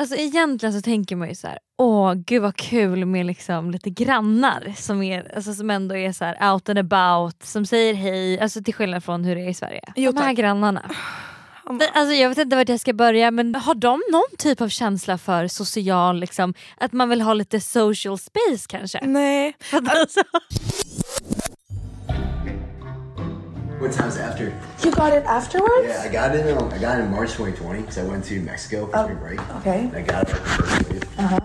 Alltså egentligen så tänker man ju så här, åh gud vad kul med liksom lite grannar som, är, alltså som ändå är så här out and about, som säger hej, alltså till skillnad från hur det är i Sverige. Jo, de här tack. grannarna. Alltså jag vet inte vart jag ska börja men har de någon typ av känsla för social, liksom, att man vill ha lite social space kanske? Nej. Alltså, What time's after? You got it afterwards? Yeah, I got it. In, I got it in March 2020 because I went to Mexico for spring break. okay. And I got it first wave. I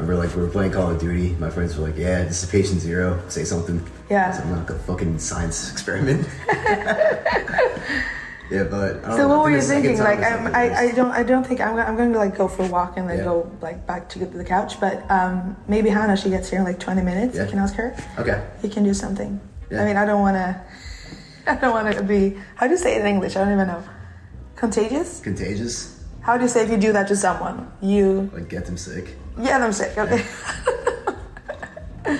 remember like we were playing Call of Duty. My friends were like, "Yeah, this is patient zero. Say something." Yeah. So I'm like a fucking science experiment. yeah, but I don't So know, what were you thinking? Like, I'm, I, I don't, I don't think I'm, gonna- I'm going to like go for a walk and then Yeah. go like back to the couch. But um, maybe Hannah, she gets here in like 20 minutes. Yeah. You can ask her. Okay. You can do something. Yeah. I mean, I don't want to. I don't want to be. How do you say it in English? I don't even know. Contagious. Contagious. How do you say if you do that to someone? You Like get them sick. yeah, them sick. Okay.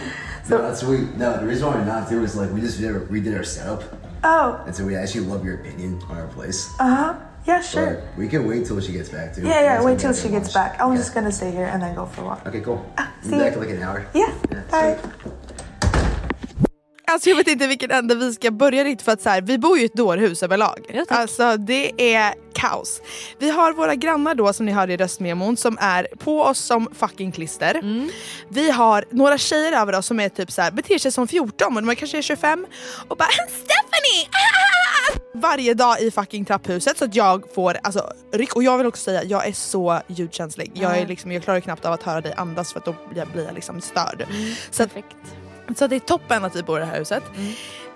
no, that's what we. No, the reason why we're not do is like we just did our, redid our setup, oh, and so we actually love your opinion on our place. uh huh. Yeah, sure. But we can wait till she gets back too. Yeah, yeah. Wait till she gets back. I'm Okay. just gonna stay here and then go for a walk. Okay, cool. see Be back you. in like an hour. Yeah. Bye. sweet. Alltså jag vet inte vilken ände vi ska börja riktigt för att så här, vi bor ju i ett dårhus överlag. Ja, tack. alltså det är kaos. Vi har våra grannar då som ni hörde i röstmemon som är på oss som fucking klister. Mm. Vi har några tjejer över oss som är typ så här, beter sig som 14 och de kanske är 25 och bara Stephanie! Ah! Varje dag i fucking trapphuset så att jag får alltså, ryck. Och jag vill också säga, jag är så ljudkänslig. Jag, är liksom, jag klarar knappt av att höra dig andas för att då blir jag, liksom störd. Så att perfekt. Så det är toppen att vi bor i det här huset.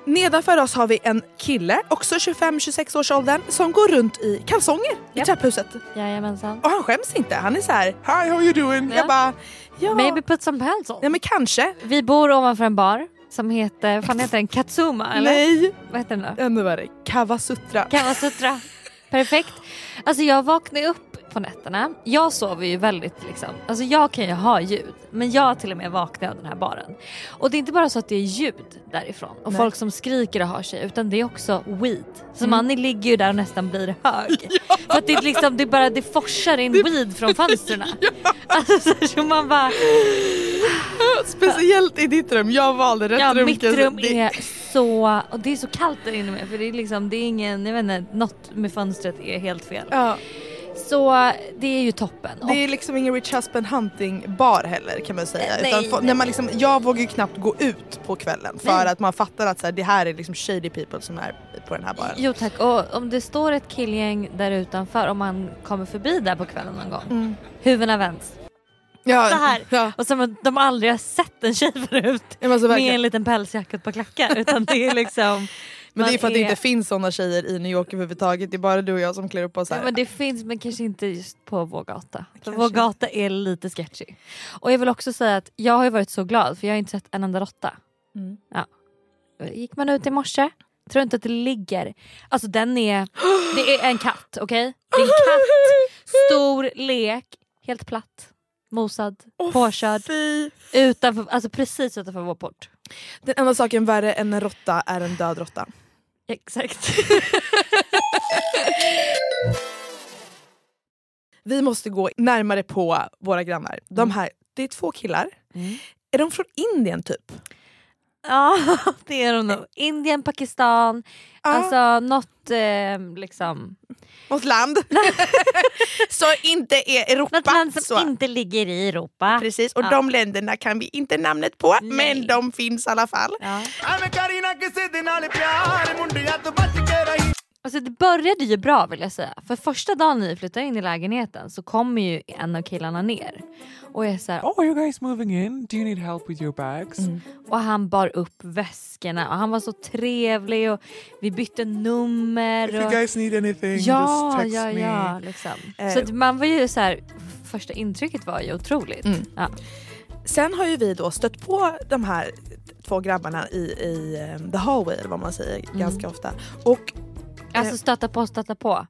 Nedanför oss har vi en kille, också 25-26 års åldern, som går runt i kalsonger i Japp. trapphuset. Jajamensan. Och han skäms inte. Han är så här: Hi how you doing? Ja. Jag bara, ja. Maybe put some pants on. Nej men kanske. Vi bor ovanför en bar som heter, vad fan heter den? Katsuma eller? Nej. Vad heter den då? Ännu värre. Kawasutra. Kamasutra. Perfekt. Alltså jag vaknar upp på nätterna. Jag sover ju väldigt liksom, alltså jag kan ju ha ljud men jag till och med vaknar av den här baren. Och det är inte bara så att det är ljud därifrån och Nej. folk som skriker och har sig utan det är också weed. Så Mm. man ligger ju där och nästan blir hög. För att det, är liksom, det, är bara, det forsar in weed från fönstren. Alltså så, man bara, Speciellt i ditt rum. Jag valde rätt ja rum. mitt rum Det- är så, och det är så kallt där inne med för det är liksom, det är ingen, jag vet inte, något med fönstret är helt fel. Ja, Så det är ju toppen. det är liksom ingen Rich Husband Hunting bar heller kan man säga. Nej, Utan nej, när man liksom, jag vågar ju knappt gå ut på kvällen för Nej. att man fattar att så här, det här är liksom shady people som är på den här baren. Jo tack, och om det står ett killgäng där utanför, om man kommer förbi där på kvällen någon gång, Mm. huvudena vänds. Ja, Så här. Ja. Och som de aldrig har sett en tjej förut måste med en liten pälsjacka par klackar. Utan det är liksom... Men det är för att det inte finns såna tjejer i New York överhuvudtaget. Det är bara du och jag som klär upp oss här. Ja, men det finns men kanske inte just på vår gata. För Kanske vår gata är lite sketchy. Och jag vill också säga att jag har varit så glad för jag har inte sett en enda råtta. Mm. Ja. Gick man ut i morse, tror inte att det ligger... Alltså den är... Det är en katt, okej? Det är en katt, stor lek, helt platt, mosad, Åh, påkörd. Fy. Utanför, alltså precis utanför vår port. Den enda saken värre än en råtta är en död råtta. Exakt. Vi måste gå närmare på våra grannar. De här, det är två killar. Mm. Är de från Indien typ? Ja det är de nog. Indien, Pakistan, Ja. alltså något eh, liksom... Något land. så inte är Europa. Något land som så. inte ligger i Europa. Precis, och Ja. de länderna kan vi inte namnet på Nej. men de finns i alla fall. Ja. Alltså det började ju bra vill jag säga. För första dagen ni flyttar in i lägenheten så kommer ju en av killarna ner. Och är så här, Oh, are you guys moving in? Do you need help with your bags? och han bar upp väskorna och han var så trevlig och vi bytte nummer. If you och, guys need anything, ja, just text ja, me. ja, liksom. Eh. Så att man var ju så här, första intrycket var ju otroligt. Mm. Ja. Sen har ju vi då stött på de här två grabbarna i, i um, the hallway eller vad man säger Mm. ganska ofta. Och Alltså stöta på, stöta på.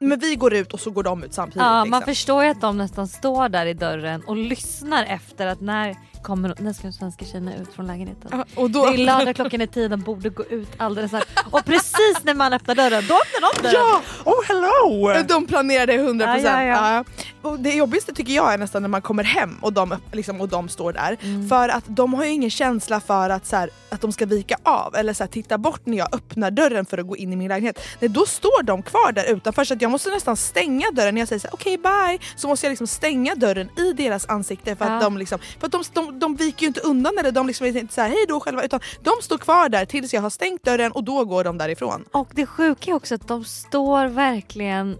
Men vi går ut och så går de ut samtidigt. Ja, liksom. man förstår ju att de nästan står där i dörren och lyssnar efter att när kommer när ska de svenska tjejerna ut från lägenheten. Och då Det är lördag klockan är tio, de borde gå ut alldeles snart. Och precis när man öppnar dörren, då öppnar de dörren. Ja! Oh hello! De planerade 100%. Ja, ja, ja. Och det jobbigaste tycker jag är nästan när man kommer hem och de, liksom, och de står där. Mm. För att de har ju ingen känsla för att, så här, att de ska vika av eller så här, titta bort när jag öppnar dörren för att gå in i min lägenhet. Nej, då står de kvar där utanför så att jag måste nästan stänga dörren när jag säger så här, okej bye. Så måste jag liksom stänga dörren i deras ansikte för att, Ja. de, liksom, för att de, de, de viker ju inte undan eller de liksom är inte så här, hej då själva utan de står kvar där tills jag har stängt dörren och då går de därifrån. Och det sjuka är också att de står verkligen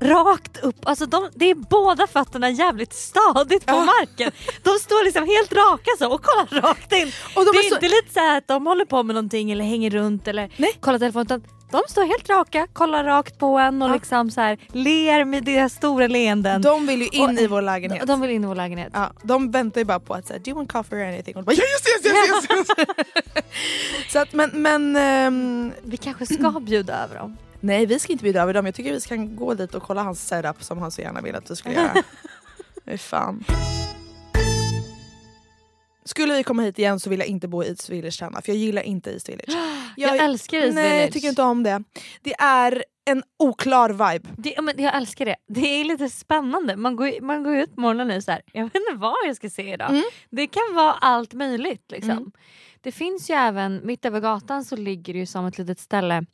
rakt upp. Alltså de, det är båda fötterna jävligt stadigt på Ja. marken. De står liksom helt raka så och kollar rakt in. Och de det är så- inte lite så att de håller på med någonting eller hänger runt eller Nej. kollar telefonen utan de står helt raka, kollar rakt på en och Ja. liksom så här ler med deras stora leenden. De vill ju in Och- i vår lägenhet. de, vill in i vår lägenhet. Ja, de väntar ju bara på att säga, do you want coffee or anything? Och bara, yes, yes, yes, yes, yes. Så att, men, men ehm, Vi kanske ska bjuda över dem. nej vi ska inte bjuda över dem. Jag tycker vi ska gå dit och kolla hans setup som han så gärna vill att vi ska göra. Fy fan. Skulle vi komma hit igen så vill jag inte bo i East Village Tärna för jag gillar inte East Village. Jag, älskar East Nej Village. jag tycker inte om det. Det är en oklar vibe. Det, men jag älskar det. Det är lite spännande. Man går, man går ut på morgonen och så här, jag vet inte vad jag ska se idag. Mm. Det kan vara allt möjligt. Liksom. Mm. Det finns ju även, mitt över gatan så ligger det ju som ett litet ställe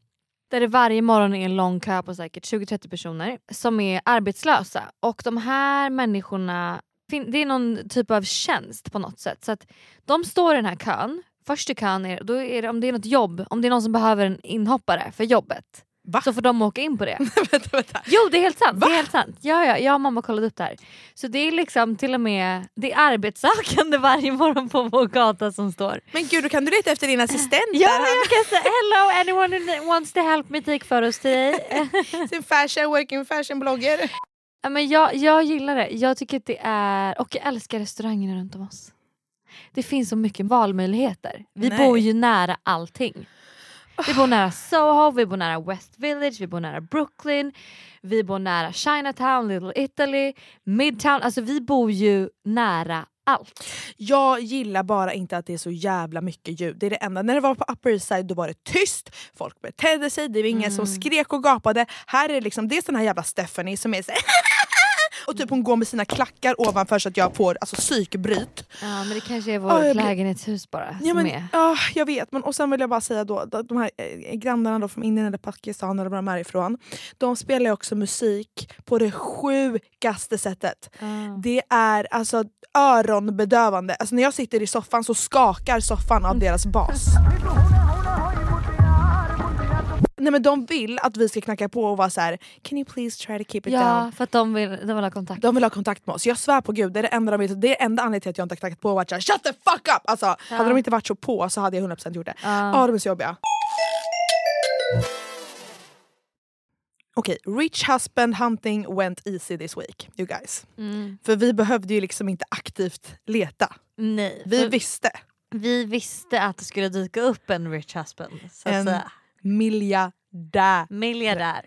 där det varje morgon är en lång kö på säkert 20-30 personer som är arbetslösa. Och de här människorna, det är någon typ av tjänst på något sätt. Så att de står i den här kön, först i kön är, då är det, om det är något jobb, om det är någon som behöver en inhoppare för jobbet. Va? Så får de åka in på det. vänta, vänta. Jo det är helt sant. Va? Det är helt sant. Ja, ja, jag och mamma kollade upp det här. Så det är liksom till och med det är arbetssökande varje morgon på vår gata som står. Men gud då kan du leta efter din assistent Ja, jag kan säga hello anyone who wants to help me take photos today. Sin fashion, working fashion blogger. Men jag, jag gillar det. Jag tycker att det är, och jag älskar restaurangerna runt om oss. Det finns så mycket valmöjligheter. Vi Nej. bor ju nära allting. Vi bor nära Soho, vi bor nära West Village, vi bor nära Brooklyn, vi bor nära Chinatown, Little Italy, Midtown. Alltså vi bor ju nära allt. Jag gillar bara inte att det är så jävla mycket ljud. Det är det enda. När det var på Upper East Side då var det tyst, folk betedde sig, det var ingen som skrek och gapade. Här är det liksom, är den här jävla Stephanie som är så och typ hon går med sina klackar ovanför så att jag får alltså, psykbryt. Ja men det kanske är Ja, vårt blir- lägenhetshus bara Ja, men, är. ah, jag vet, men och sen vill jag bara säga då, de här eh, grannarna då från Indien eller Pakistan eller var de är ifrån. De spelar ju också musik på det sjukaste sättet. Ah. Det är alltså öronbedövande. Alltså när jag sitter i soffan så skakar soffan av deras bas. Nej men de vill att vi ska knacka på och vara så här: can you please try to keep it Ja down? för att de vill, de vill ha kontakt. De vill ha kontakt med oss. Jag svär på gud, det är det enda de vill. Det är enda anledningen till att jag inte har knackat på och varit såhär shut the fuck up! Alltså, Hade de inte varit så på så hade jag 100% gjort det. Ja, Ja. de är så jobbiga. Okej, rich husband hunting went easy this week, you guys. Mm. För vi behövde ju liksom inte aktivt leta. Nej, Vi visste. vi visste att det skulle dyka upp en rich husband. Så att En säga. Miljardär. Miljardär.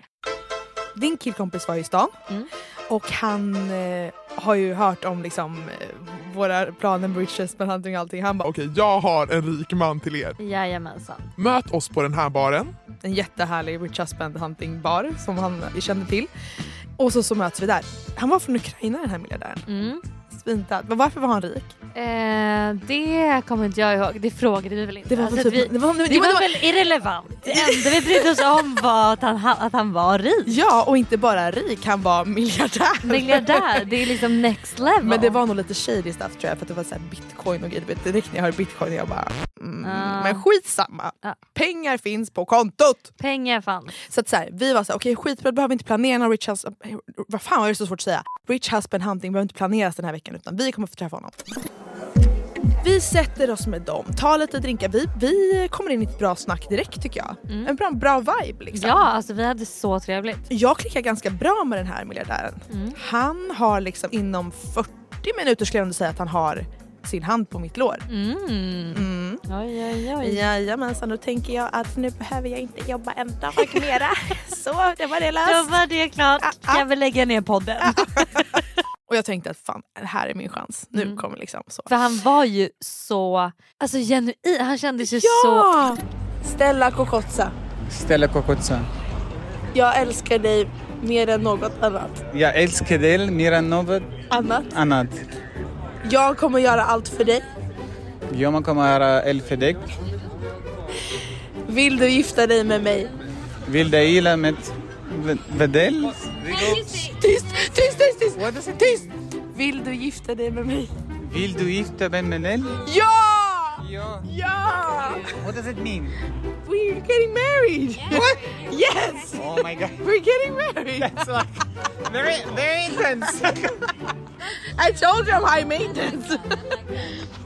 Din killkompis var i stan Mm. och han eh, har ju hört om liksom, eh, våra planer med rich husband hunting och allting. Han bara Okej, jag har en rik man till er. Jajamensan. Möt oss på den här baren. en jättehärlig rich husband hunting bar som han kände till. Och så, så möts vi där. Han var från Ukraina den här miljardären. Mm. Svintad. Men varför var han rik? Eh, det kommer inte jag ihåg, det frågade vi väl inte. Det var, Alltså, typ, vi, det var, det det var, var väl irrelevant. Det enda vi brydde oss om var att han, ha- att han var rik. Ja, och inte bara rik, han var miljardär. Miljardär, det är liksom next level. Men det var nog lite shady stuff tror jag för att det var så här bitcoin och grejer. Direkt när jag hörde bitcoin jag bara mm, Ah. Men skitsamma. Ja. Pengar finns på kontot. Pengar fanns. Så att så här, vi var så här, okej skitbra, då behöver inte planera någon rich husband. Vad fan var det så svårt att säga? Rich husband hunting behöver inte planeras den här veckan utan vi kommer få träffa honom. Vi sätter oss med dem, tar lite drinkar. Vi, vi kommer in i ett bra snack direkt tycker jag. En bra, bra vibe liksom. Ja, alltså vi hade så trevligt. Jag klickar ganska bra med den här miljardären. Mm. Han har liksom inom 40 minuter skulle jag ändå säga att han har sin hand på mitt lår. Mm. Mm. Oj, oj, oj. Jajamensan, då tänker jag att nu behöver jag inte jobba en dag mera. Så, det var det Då löst. var det klart. Ah, ah. Jag väl lägga ner podden? Och jag tänkte att fan, det här är min chans. Nu Mm. kommer liksom så. För han var ju så alltså genuin. Han kändes ju så... Ja! Stella Kokotsa. Stella Kokotsa. Jag älskar dig mer än något annat. Jag älskar dig mer än något Annat. annat. Jag kommer göra allt för dig. Jag kommer göra eld för dig. Vill du gifta dig med mig? Vill du gilla med Vedell? Tyst, tyst, tyst, tyst, tyst! Vill du gifta dig med mig? Vill du gifta dig med Vedell? Ja! Ja. Ja! What does it mean? We're getting married! What? Yes! Oh my god. We're getting married! That's like very, very intense. I told you I'm high maintenance!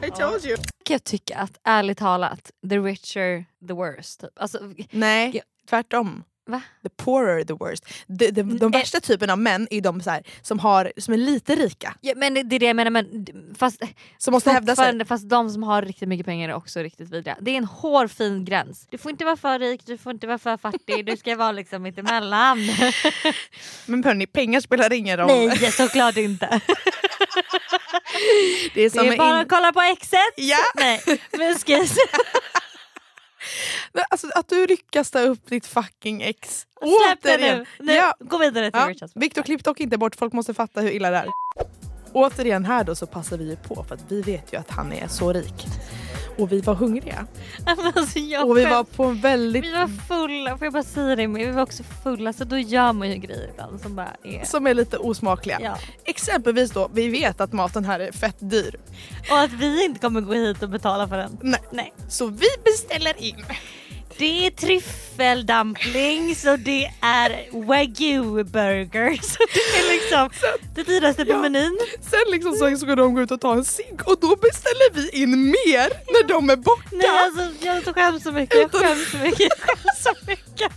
I oh. told you. kan jag tycka att ärligt talat, the richer the worse. Typ. Alltså, Nej, Ja. tvärtom. Va? The poorer the worst. De, de, de eh. värsta typen av män är de här, som, har, som är lite rika. ja, men det det är det jag menar. Men, fast, Som måste hävda sig. Fast de som har riktigt mycket pengar är också riktigt vidriga. Det är en hårfin gräns. Du får inte vara för rik, du får inte vara för fattig, du ska vara liksom mittemellan. Men hörni, pengar spelar ingen roll. Nej såklart inte. det är Det är bara in- att kolla på exet. Ja. Nej, säga- Men Alltså, att du lyckas ta upp ditt fucking ex. Släpp det nu. nu Ja. Gå vidare till Ja. Richards. Viktor klipp dock inte bort, folk måste fatta hur illa det är. Återigen här då så passar vi ju på för att vi vet ju att han är så rik. Och vi var hungriga. Alltså, Och vi var på en väldigt... Vi var fulla, får jag bara säga det? Men vi var också fulla så då gör man ju grejer ibland som bara är... Som är lite osmakliga. Ja. Exempelvis då, vi vet att maten här är fett dyr. Och att vi inte kommer gå hit och betala för den. Nej. Nej. Så vi beställer in. Det är tryffeldumplings och det är wagyu burgers. Det är liksom det dyraste på Ja. menyn. Sen liksom så ska de gå ut och ta en cigg och då beställer vi in mer när de är borta. Nej alltså jag skäms så mycket, jag skäms så mycket, jag skäms så mycket.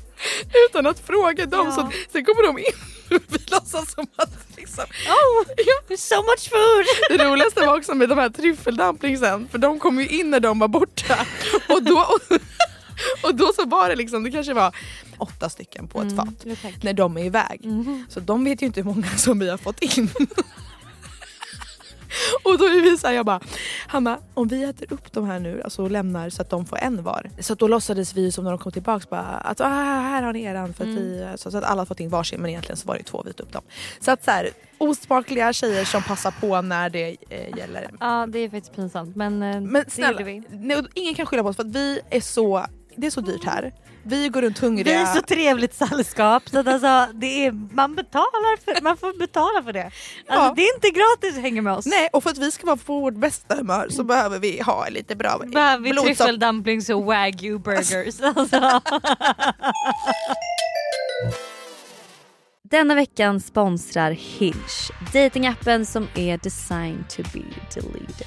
Utan att fråga dem. Ja. Så sen kommer de in och vi låtsas som att liksom, Oh, there's so much food! Det roligaste var också med de här tryffeldumplingsen för de kom ju in när de var borta. Och då, och, då så var det liksom, det kanske var åtta stycken på ett fat jo, tack. när de är iväg. Så de vet ju inte hur många som vi har fått in. Och då är vi såhär, jag bara Hanna om vi äter upp de här nu alltså, och lämnar så att de får en var. Så då låtsades vi som när de kom tillbaks bara att ah, här har ni eran för att vi, så, så att alla har fått in varsin men egentligen så var det två vi upp dem. Så att så här, osmakliga tjejer som passar på när det eh, gäller. Ja det är faktiskt pinsamt men, eh, Men det snälla, gjorde vi. nej, ingen kan skylla på oss för att vi är så, det är så dyrt här. Vi går runt Vi hungriga. är så trevligt sällskap så att alltså, det är, man, betalar för, man får betala för det. Alltså, Ja. Det är inte gratis att hänga med oss. Nej och för att vi ska vara på vårt bästa humör så behöver vi ha lite bra Behöver vi blodsocker. tryffeldumplings och wagyu burgers. Alltså. Denna veckan sponsrar Hinge, datingappen som är designed to be deleted.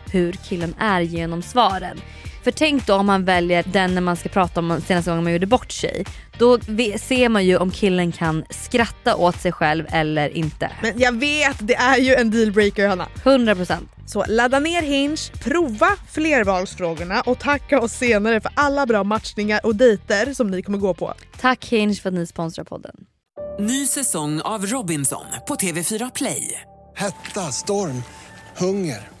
hur killen är genom svaren. För tänk då om man väljer den när man ska prata om senaste gången man gjorde bort sig. Då ser man ju om killen kan skratta åt sig själv eller inte. Men jag vet, det är ju en dealbreaker Hanna. 100%. Så ladda ner Hinge, prova flervalsfrågorna och tacka oss senare för alla bra matchningar och dejter som ni kommer gå på. Tack Hinge för att ni sponsrar podden. Ny säsong av Robinson på TV4 Play. Hetta, storm, hunger.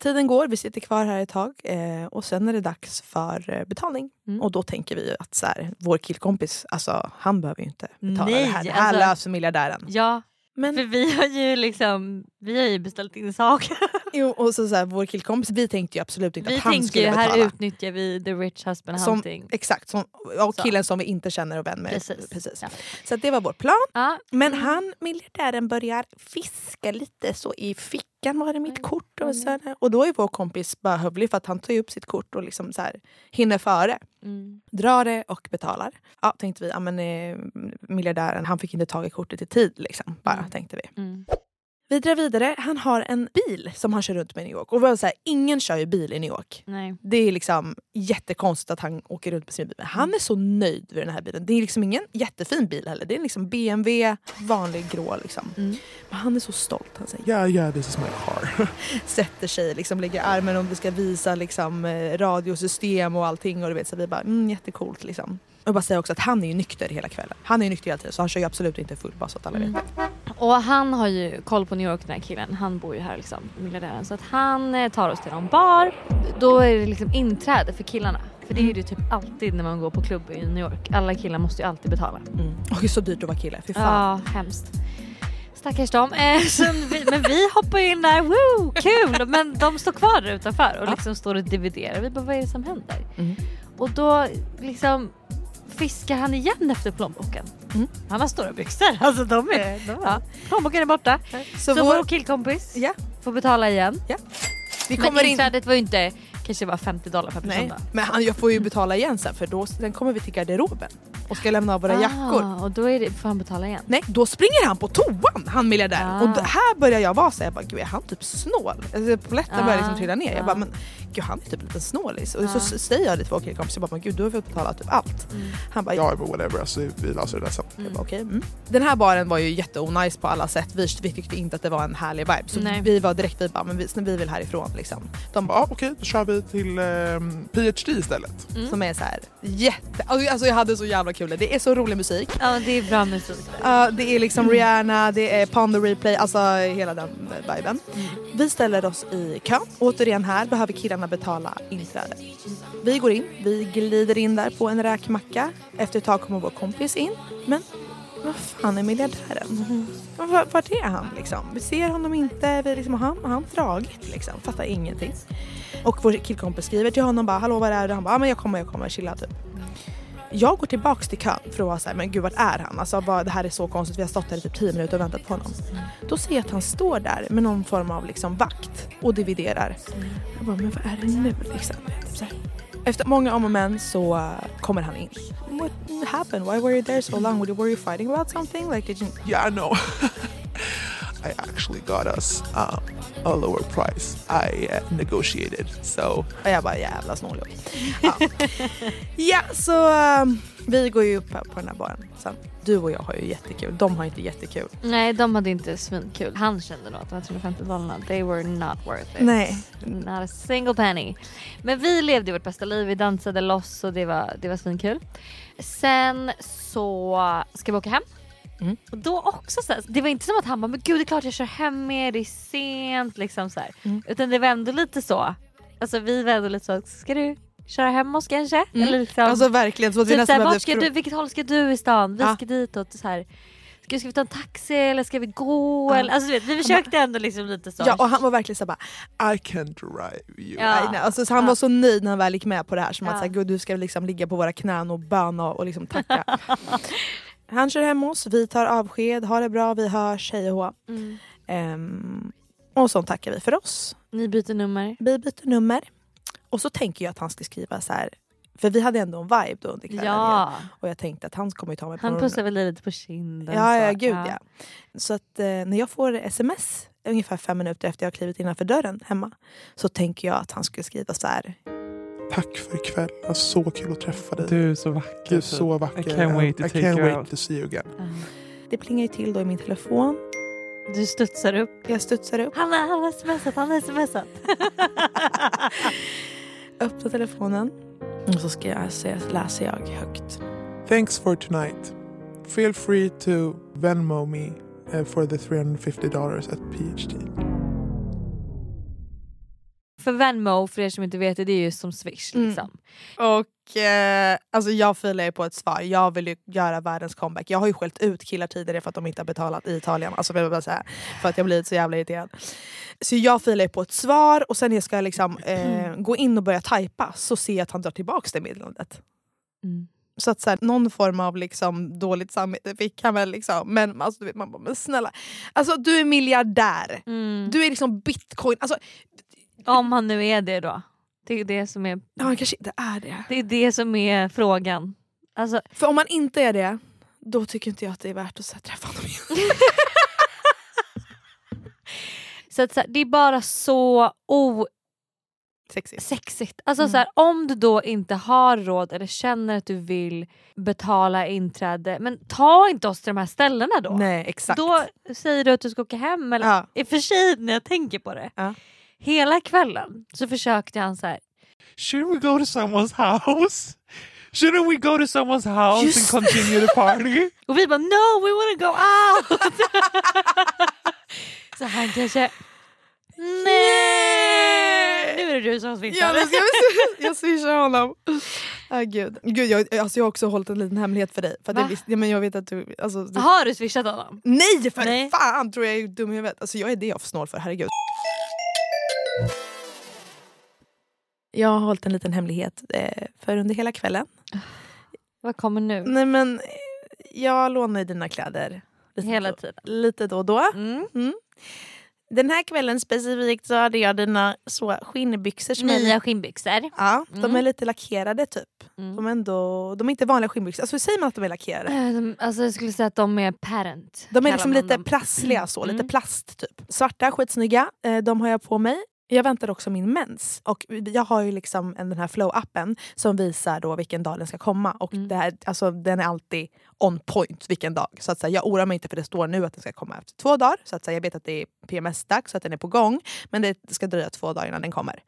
Tiden går, vi sitter kvar här ett tag eh, och sen är det dags för eh, betalning. Och då tänker vi att så här, vår killkompis, alltså, han behöver ju inte betala Nej, det här. Det här alltså- löser miljardären. Ja, för vi har ju liksom vi har ju beställt in saker. Jo, och så, så här, vår killkompis, vi tänkte ju absolut inte Vi att han skulle ju här betala. utnyttjar vi the rich husband Som, hunting. exakt, som, och Så. killen som vi inte känner och vän med. Precis. Så att det var vår plan. Ja. Men han, miljardären, börjar fiska lite så i fickan var det mitt kort. Och, så här, och då är vår kompis bara hövlig för att han tar upp sitt kort och liksom så här, hinner före. Mm. Drar det och betalar. Ja, tänkte vi, ja, men, eh, miljardären han fick inte tag i kortet i tid. Liksom, bara tänkte vi. Mm. Vi drar vidare. Han har en bil som han kör runt med i New York. Och var så här, ingen kör ju bil i New York. Nej. Det är liksom jättekonstigt att han åker runt med sin bil. Men han är så nöjd med den här bilen. Det är liksom ingen jättefin bil heller. Det är liksom BMW, vanlig grå. Liksom. Men han är så stolt. Han säger Yeah, yeah, this is my car. sätter sig, liksom, lägger armen om vi ska visa liksom, eh, radiosystem och allting. Och du vet, så vi bara, mm, jättecoolt liksom. Och bara säga också att han är ju nykter hela kvällen. Han är ju nykter hela tiden så han kör ju absolut inte full bara så att alla vet. Och han har ju koll på New York den här killen. Han bor ju här liksom, miljardären. Så att han eh, tar oss till någon bar. Då är det liksom inträde för killarna. För det är det ju typ alltid när man går på klubb i New York. Alla killar måste ju alltid betala. Mm. Och det är så dyrt att vara kille, fy fan. Ja, hemskt. Stackars dem. Eh, vi, men vi hoppar in där, woo, kul! Men de står kvar där utanför och liksom står och dividerar. Vi bara, vad är det som händer? Mm. Och då liksom fiskar han igen efter plånboken. Mm. Han har stora byxor, alltså de är... De ja. Plånboken är borta. Så, Så vår vår- killkompis Ja. får betala igen. Ja. Vi Men kommer in... inträdet var ju inte, kanske bara 50 dollar per person Nej, men han, jag får ju betala igen sen för då, sen kommer vi till garderoben och ska lämna av våra jackor. Ah, och då är det, får han betala igen. Nej, då springer han på toan, han miljardären. Ah. Och här börjar jag vara så här, jag bara, gud är han typ snål? Alltså, Polletten börjar liksom Ah, trilla ner. Jag ah. bara, men gud han är typ en liten snålis. Och Ah. så s- säger jag till vår killkompis, jag bara, men gud du har fått betala typ allt. Mm. Han bara, ja, whatever. Alltså, vi löser det där sen. Jag bara, okej, mm. Den här baren var ju jätteonajs på alla sätt. Vi, vi tyckte inte att det var en härlig vibe. Så Nej. vi var direkt, vi bara, men vi, vi vill härifrån. Liksom. De Ja, okej, då kör vi till ehm, PhD istället. Mm. Som är så här jätte... Alltså, jag hade så jävla kul. Det är så rolig musik. Ja det är bra musik. Ja, det är liksom Rihanna, det är Ponder Replay, alltså hela den viben. Vi ställer oss i kön. Återigen här behöver killarna betala inträde. Vi går in, vi glider in där på en räkmacka. Efter ett tag kommer vår kompis in. Men vad fan är miljardären? Var- är han liksom? Vi ser honom inte, vi liksom, har han, har han dragit liksom? Fattar ingenting. Och vår killkompis skriver till honom bara hallå var är du? Han bara ah, men jag kommer, jag kommer, chilla typ. Jag går tillbaks till kön för att vara såhär, men gud vart är han? Alltså bara, det här är så konstigt, vi har stått här i typ 10 minuter och väntat på honom. Då ser jag att han står där med någon form av liksom vakt och dividerar. Jag bara, men vad är det nu liksom? Så här. Efter många om och men så kommer han in. What happened? Why were you there so long? Were you fighting about something? Like, did you... Yeah, I know. I actually got us um, a lower price. I uh, negotiated, so Och jag bara jävla snåljåp. Ja. ja, så um, vi går ju upp här på den här baren sen. Du och jag har ju jättekul, de har inte jättekul. Nej de hade inte svinkul. Han kände nog att de här 350 dollarna, they were not worth it. Nej. Not a single penny. Men vi levde vårt bästa liv, vi dansade loss och det var, det var svinkul. Sen så ska vi åka hem. Mm. Och då också så här, det var inte som att han bara men gud det är klart jag kör hem med det är sent liksom så. Mm. Utan det var ändå lite så. Alltså vi var ändå lite så, ska du köra hem oss kanske? Mm. Eller liksom, Alltså verkligen, så att vi typ nästan såhär, ska du, vilket håll ska du i stan? Vi Ja. ska ditåt. Så här. Ska, ska vi ta en taxi eller ska vi gå? Ja. Eller, alltså, vet, vi försökte ändå liksom lite så. Ja, och han var verkligen såhär bara, I can drive you. Ja. Alltså, så han var så nöjd när han väl gick med på det här. Som Ja. att så här, Gud, du ska liksom ligga på våra knän och böna och liksom tacka. han kör hem oss, vi tar avsked, ha det bra, vi hörs, hej och hå. Mm. Ehm, och så tackar vi för oss. Ni byter nummer. Vi byter nummer. Och så tänker jag att han ska skriva så här. För vi hade ändå en vibe då under kvällen. Ja. Och jag tänkte att han kommer ju ta mig på Han pussar väl lite på kinden. Ja, ja gud ja. Så att eh, när jag får sms ungefär fem minuter efter jag har klivit innanför dörren hemma så tänker jag att han skulle skriva så här. Tack för ikväll. Det var så kul att träffa dig. Du är så vacker. Du är så vacker. I can't wait to I take can't wait out. to see you again. Det plingar ju till då i min telefon. Du studsar upp. Jag studsar upp. Han har, smsat, han har smsat. öppnar telefonen och så ska jag, så läser jag högt. Thanks for tonight. Feel free to Venmo me uh, for the $350 at PhD. För Venmo, för er som inte vet det, det är ju som Swish. Mm. Liksom. Och eh, alltså jag filar ju på ett svar. Jag vill ju göra världens comeback. Jag har ju skällt ut killar tidigare för att de inte har betalat i Italien. Alltså vill jag bara säga, för att jag blivit så jävla irriterad. Så jag filar ju på ett svar och sen jag ska liksom, eh, gå in och börja typa så ser jag att han drar tillbaka det meddelandet. Mm. Så att så här, någon form av liksom, dåligt samvete fick han väl. Liksom. Men, alltså, du vet, man bara, men snälla. Alltså, du är miljardär. Mm. Du är liksom bitcoin. Alltså, Om han nu är det då. Det är det som är, ja, han kanske inte är det. det är, det som är frågan. Alltså, För om man inte är det, då tycker inte jag att det är värt att här, träffa honom igen. så att, så här, det är bara så o Sexigt. sexigt. Alltså Mm. så här, om du då inte har råd eller känner att du vill betala inträde, men ta inte oss till de här ställena då. Nej exakt. Då säger du att du ska åka hem. Eller, Ja. I och för sig när jag tänker på det. Ja. Hela kvällen så försökte han så här. Shouldn't we go to someone's house? Shouldn't we go to someone's house Just and continue the party? Och vi bara no we wanna go out. så han kanske Nej! Nu är det du som Ja, swishar. se- jag swishar honom. Ah, gud. Gud, jag, alltså, jag har också hållit en liten hemlighet för dig. För att jag, visste, ja, men jag vet att du... Alltså, du Har du swishat honom? nej för Nej. fan! Tror jag är dum i huvudet. Alltså, jag är det jag snål för, herregud. Jag har hållit en liten hemlighet eh, för under hela kvällen. Vad kommer nu? Nej men, jag lånar ju dina kläder. Lite Hela då, tiden. Lite då och då. Mm. Mm. Den här kvällen specifikt så hade jag dina så skinnbyxor som är Nya skinnbyxor. Ja, de Mm. är lite lackerade typ. Mm. De, är ändå, de är inte vanliga skinnbyxor. Alltså, hur säger man att de är lackerade? Eh, de- Alltså jag skulle säga att de är parent. De är liksom lite dem. prassliga, så, Mm. lite plast typ. Svarta, skitsnygga. Eh, de har jag på mig. Jag väntar också min mens. Och jag har ju liksom en, den här flow-appen som visar då vilken dag den ska komma. Och Mm. det här, alltså, den är alltid on point vilken dag. Så att säga, jag oroar mig inte för det står nu att den ska komma efter två dagar. Så att säga, jag vet att det är PMS-dags så att den är på gång. Men det ska dröja två dagar innan den kommer.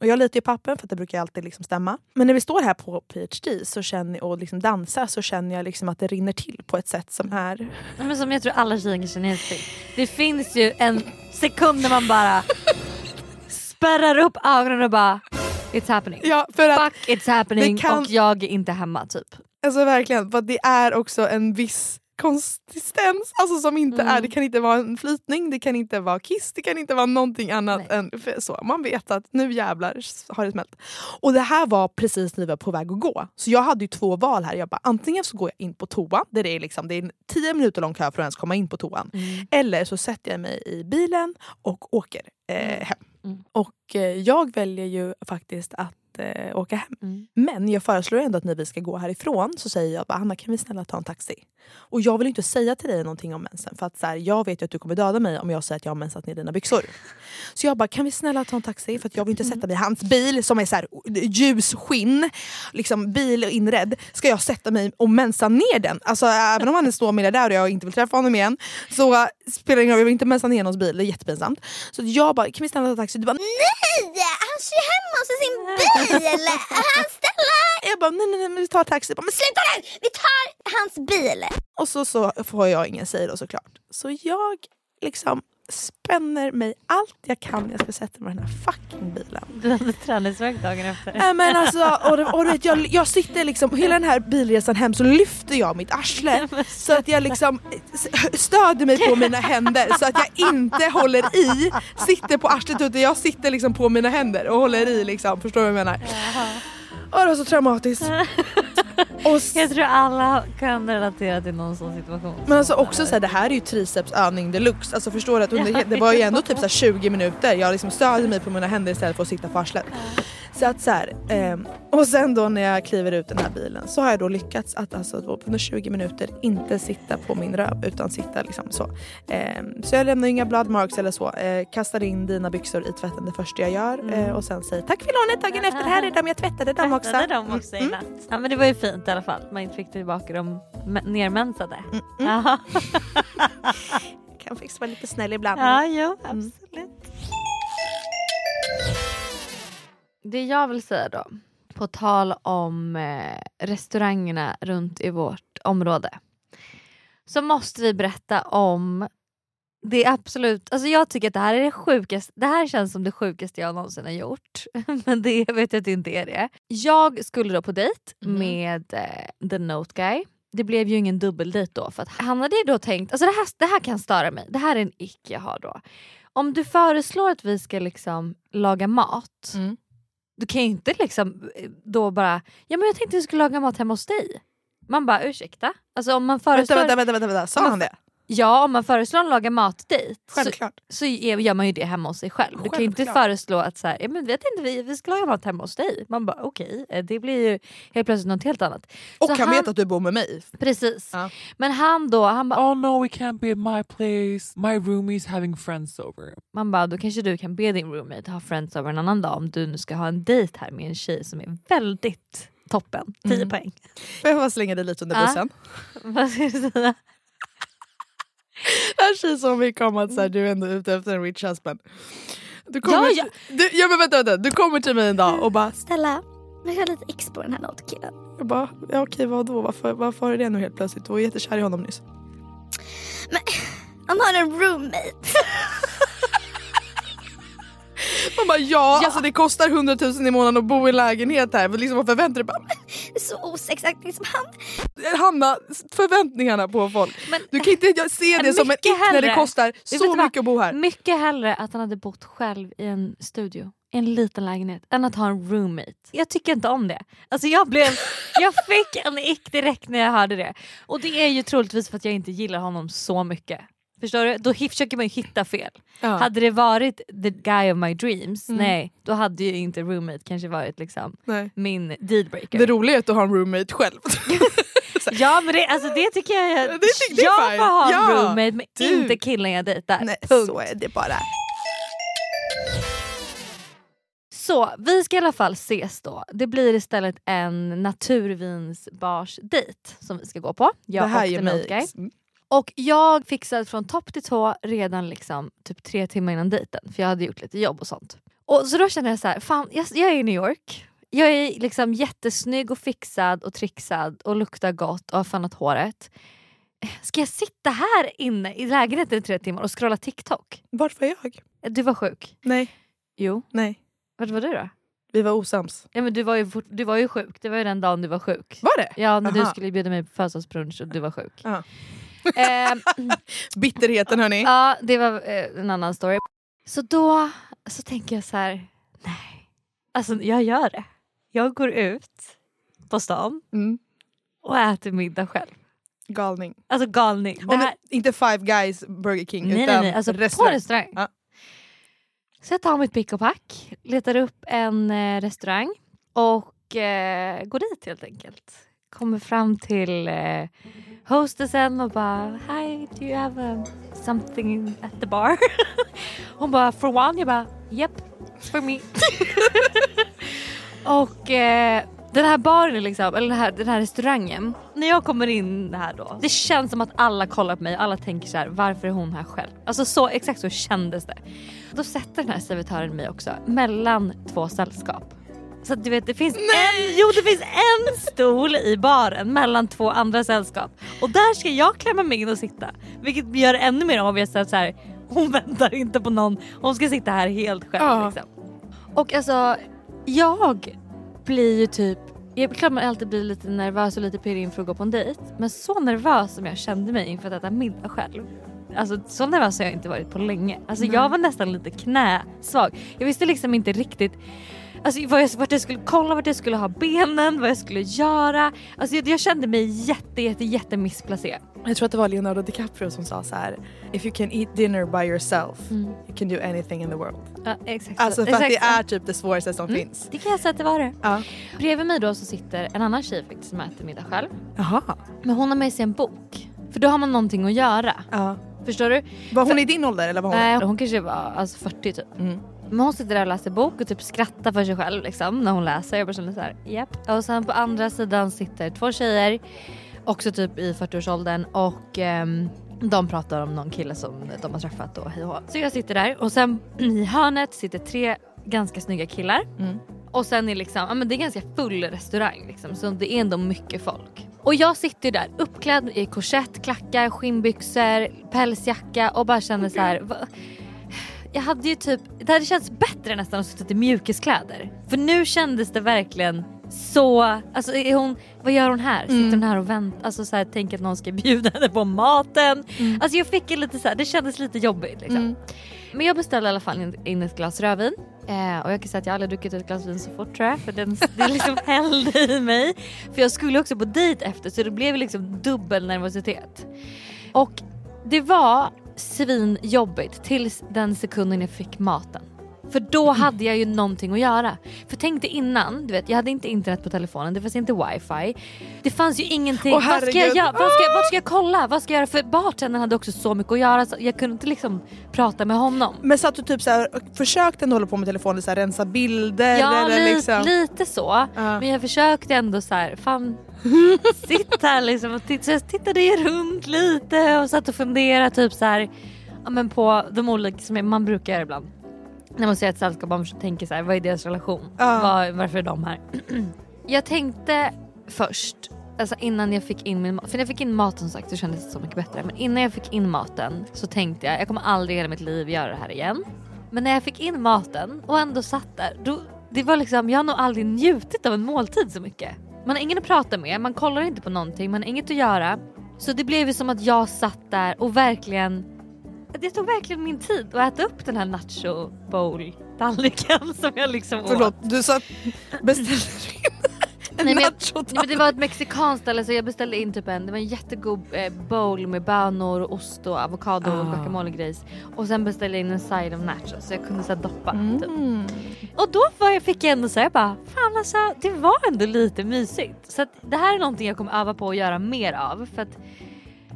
Och jag litar ju på appen för att det brukar alltid liksom stämma. Men när vi står här på PhD så känner, och liksom dansar så känner jag liksom att det rinner till på ett sätt som är... Ja, Men som jag tror alla tjejer känner igen. Det finns ju en sekund när man bara spärrar upp ögonen och bara It's happening. Ja, för att, Fuck it's happening kan- och jag är inte hemma typ. Alltså verkligen, för det är också en viss konsistens alltså som inte Mm. är, det kan inte vara en flytning, det kan inte vara kiss, det kan inte vara någonting annat Nej. än så. Man vet att nu jävlar har det smält. Och det här var precis när vi var på väg att gå. Så jag hade ju två val här. Jag bara, antingen så går jag in på toa, där det är, liksom, det är en tio minuter lång kö för att ens komma in på toan. Mm. Eller så sätter jag mig i bilen och åker eh, hem. Mm. Och eh, jag väljer ju faktiskt att eh, åka hem. Mm. Men jag föreslår ändå att när vi ska gå härifrån så säger jag bara Hanna kan vi snälla ta en taxi? Och jag vill inte säga till dig någonting om mensen för att så här, jag vet ju att du kommer döda mig om jag säger att jag har mensat ner dina byxor. Så jag bara kan vi snälla ta en taxi för att jag vill inte sätta mig i hans bil som är så här, ljus skinn, liksom bil och inredd. Ska jag sätta mig och mensa ner den? Alltså även om han är stor miljardär och jag inte vill träffa honom igen så äh, spelar det ingen roll, jag vill inte mensa ner någons bil, det är jättepinsamt. Så jag bara kan vi snälla ta en taxi? Du bara Nej, han kör hemma hos sin bil. Han ställer... jag bara nej nej nej vi tar taxi. Jag bara, men Sluta nu! Vi tar hans bil. Och så, så får jag ingen säga då såklart. Så jag liksom spänner mig allt jag kan när jag ska sätta mig i den här fucking bilen. Du hade träningsvärk dagen efter. Nej men alltså, och, det- och du vet, jag, jag sitter liksom, hela den här bilresan hem så lyfter jag mitt arsle så att jag liksom stöder mig på mina händer så att jag inte håller i, sitter på arslet utan jag sitter liksom på mina händer och håller i liksom, förstår du vad jag menar? Och det var så traumatiskt. Och s- Jag tror alla kan relatera till någon sån situation. Men alltså också så här, det här är ju tricepsövning deluxe. Alltså förstår du att under, det var ju ändå typ så här 20 minuter. Jag liksom stödde mig på mina händer istället för att sitta på arslet. Så att så här, ehm, och sen då när jag kliver ut den här bilen så har jag då lyckats att alltså då under 20 minuter inte sitta på min röv utan sitta liksom så. Ehm, så jag lämnar inga bloodmarks eller så. Eh, kastar in dina byxor i tvätten det första jag gör Mm. eh, och sen säger tack för lånet dagen efter. Här är de, jag tvättade dem också. Tvättade dem också Mm, natt. Ja men det var ju fint i alla fall. Man inte fick tillbaka dem me- nermensade. Mm, Ja. kan faktiskt vara lite snäll ibland. Ja, jo, absolut. Det jag vill säga då, på tal om eh, restaurangerna runt i vårt område. Så måste vi berätta om det är absolut, alltså jag tycker att det här är det sjukaste, det här känns som det sjukaste jag någonsin har gjort. Men det vet jag att det inte är det. Jag skulle då på dejt med eh, the note guy. Det blev ju ingen dubbeldejt då för att han hade ju då tänkt, alltså det här, det här kan störa mig, det här är en ick jag har då. Om du föreslår att vi ska liksom laga mat, du kan ju inte liksom eh, då bara, ja men jag tänkte vi skulle laga mat hemma hos dig. Man bara ursäkta? Alltså om man föreslår... vänta, vänta, vänta, vänta. sa han det? Ja om man föreslår en laga mat-dejt Självklart. så, så gör man ju det hemma hos sig själv. Du kan ju inte Självklart. föreslå att så här, ja, men vet inte, vi, vi ska laga mat hemma hos dig. Man bara okej, eh, det blir ju helt plötsligt något helt annat. Och Så han vet att du bor med mig. Precis. Men han då, han bara Oh no, we can't be at my place. My roomie's having friends over. Man bara, då kanske du kan be din roommate ha friends över en annan dag om du nu ska ha en dejt här med en tjej som är väldigt toppen. 10 Mm. poäng. Får jag bara slänga dig lite under Ja. bussen? Vad ska du säga? Det här känns som vi kom att så här, du är ändå ute efter en rich husband. Du kommer, Ja, ja. Du, ja men vänta, vänta, du kommer till mig en dag och bara Stella, vi har lite ex på den här notkillen. Jag bara, ja, okej vadå? Varför, varför har du det nu helt plötsligt? Du var jättekär i honom nyss. Han har en roommate. Man bara ja, alltså det kostar 100 000 i månaden att bo i lägenhet här. Men liksom, vad förväntar du dig? Så osexakt som han. Hanna, förväntningarna på folk. du kan inte se det som en ick när det kostar så mycket att bo här. Mycket hellre att han hade bott själv i en studio, i en liten lägenhet, än att ha en roommate. Jag tycker inte om det. Alltså jag, blev, jag fick en ick direkt när jag hörde det. Och det är ju troligtvis för att jag inte gillar honom så mycket. Förstår du? Då försöker man ju hitta fel. Ja. Hade det varit the guy of my dreams, Mm. nej då hade ju inte roommate kanske varit liksom Nej. min dealbreaker. Det roliga är att du har en roommate själv. Ja men det, alltså det tycker jag, jag, Det tycker- jag får ha en Ja, roommate men du. inte killen jag dejtar. Nej, Punkt. så är det bara. Så vi ska i alla fall ses då. Det blir istället en naturvinsbars-dejt som vi ska gå på. Jag det här och ger mig... Och jag fixade från topp till tå redan liksom typ tre timmar innan dejten för jag hade gjort lite jobb och sånt. Och Så då kände jag så här, fan jag, jag är i New York. Jag är liksom jättesnygg och fixad och trixad och luktar gott och har fannat håret. Ska jag sitta här inne i lägenheten i tre timmar och scrolla TikTok? Vart var jag? Du var sjuk. Nej. Jo. Nej. Vart var du då? Vi var osams. Ja, men du, var ju du var ju sjuk, det var ju den dagen du var sjuk. Var det? Ja, när du Aha. skulle bjuda mig på födelsedagsbrunch och du var sjuk. Ja. Ehm, Bitterheten hörni. ja, det var eh, en annan story. Så då så tänker jag så här, nej. Alltså jag gör det. Jag går ut på stan Mm. och äter middag själv. Galning. Alltså galning. Här, inte Five Guys Burger King nej, nej, utan nej. Alltså restaurang. på restaurang. Ja. Så jag tar mitt pick och pack, letar upp en eh, restaurang och eh, går dit helt enkelt. Kommer fram till eh, hostessen och bara Hi, do you have um, something at the bar? Hon bara for one, jag bara yep, for me. och eh, den här baren, liksom, eller den här, den här restaurangen, när jag kommer in här då, det känns som att alla kollar på mig alla tänker så här: varför är hon här själv? Alltså så, exakt så kändes det. Då sätter den här servitören mig också mellan två sällskap. Så du vet det finns, en, jo, det finns en stol i baren mellan två andra sällskap och där ska jag klämma mig in och sitta. Vilket gör det ännu mer obvious att så här, hon väntar inte på någon, hon ska sitta här helt själv. Ja. Liksom. Och alltså jag blir ju typ, jag är klart man alltid blir lite nervös och lite pirrig inför att gå på en dejt. Men så nervös som jag kände mig inför att äta middag själv. Alltså så nervös har jag inte varit på länge. Alltså Nej. jag var nästan lite knäsvag. Jag visste liksom inte riktigt Alltså vad jag, vart jag skulle kolla, vart jag skulle ha benen, vad jag skulle göra. Alltså jag, jag kände mig jätte jätte jätte missplacerad. Jag tror att det var Leonardo DiCaprio som sa så här: If you can eat dinner by yourself you can do anything in the world. Ja, exakt Alltså så. för att det Exakt är typ det svåraste som Mm. finns. Det kan jag säga att det var det. Ja. Bredvid mig då så sitter en annan tjej faktiskt som äter middag själv. Jaha. Men hon har med sig en bok. För då har man någonting att göra. Ja. Förstår du? Var hon i din ålder eller var hon? Nej, hon kanske var alltså 40 typ. Men hon sitter där och läser bok och typ skrattar för sig själv liksom, när hon läser. Jag bara känner såhär, japp. Och sen på andra sidan sitter två tjejer, också typ i 40-årsåldern och ehm, de pratar om någon kille som de har träffat och hej. Så jag sitter där och sen i hörnet sitter tre ganska snygga killar. Och sen är liksom, ja men det är ganska full restaurang liksom, så det är ändå mycket folk. Och jag sitter där uppklädd i korsett, klackar, skinnbyxor, pälsjacka och bara känner så här. "Va- Jag hade ju typ, det hade känts bättre nästan att sitta i mjukiskläder. För nu kändes det verkligen så, alltså är hon, vad gör hon här? Sitter hon här och väntar, alltså så här, tänker att någon ska bjuda henne på maten. Alltså jag fick ju lite så här, det kändes lite jobbigt liksom. Men jag beställde i alla fall in ett glas rödvin. Eh, och jag kan säga att jag aldrig druckit ett glas vin så fort tror jag. För den, det liksom hällde i mig. För jag skulle också på dejt efter så det blev liksom dubbel nervositet. Och det var svinjobbigt tills den sekunden jag fick maten. För då hade jag ju någonting att göra. För tänk dig innan, du vet jag hade inte internet på telefonen, det fanns inte wifi. Det fanns ju ingenting. Åh, vad ska jag? Vad ska, vart ska jag kolla? Vad ska jag göra? För bartendern hade också så mycket att göra så jag kunde inte liksom prata med honom. Men satt du typ så här, och försökte ändå hålla på med telefonen, så här, rensa bilder Ja eller li- liksom? lite så. Men jag försökte ändå så här, fan sitt här liksom och titta, så jag tittade runt lite och satt och funderade typ så här, ja, men på de olika som man brukar göra ibland. När man ser ett sällskap man tänker så här, vad är deras relation? Ja. Var, varför är de här? jag tänkte först, alltså innan jag fick in min mat, för när jag fick in maten som sagt så kändes det så mycket bättre. Men innan jag fick in maten så tänkte jag, jag kommer aldrig i hela mitt liv göra det här igen. Men när jag fick in maten och ändå satt där, då, det var liksom, jag har nog aldrig njutit av en måltid så mycket. Man har ingen att prata med, man kollar inte på någonting, man har inget att göra. Så det blev ju som att jag satt där och verkligen jag tog verkligen min tid att äta upp den här nacho bowl tallriken som jag liksom åt. Förlåt, du sa beställde en Nej, men jag, nacho nej, men det var ett mexikanskt ställe så jag beställde in typ en, det var en jättegod eh, bowl med bönor, och ost och avokado och Ah. guacamole grejs. Och sen beställde jag in en side of nachos så jag kunde så här, doppa. Typ. Mm. Och då var jag, fick jag ändå säga bara, fan alltså det var ändå lite mysigt. Så att det här är någonting jag kommer öva på att göra mer av. För att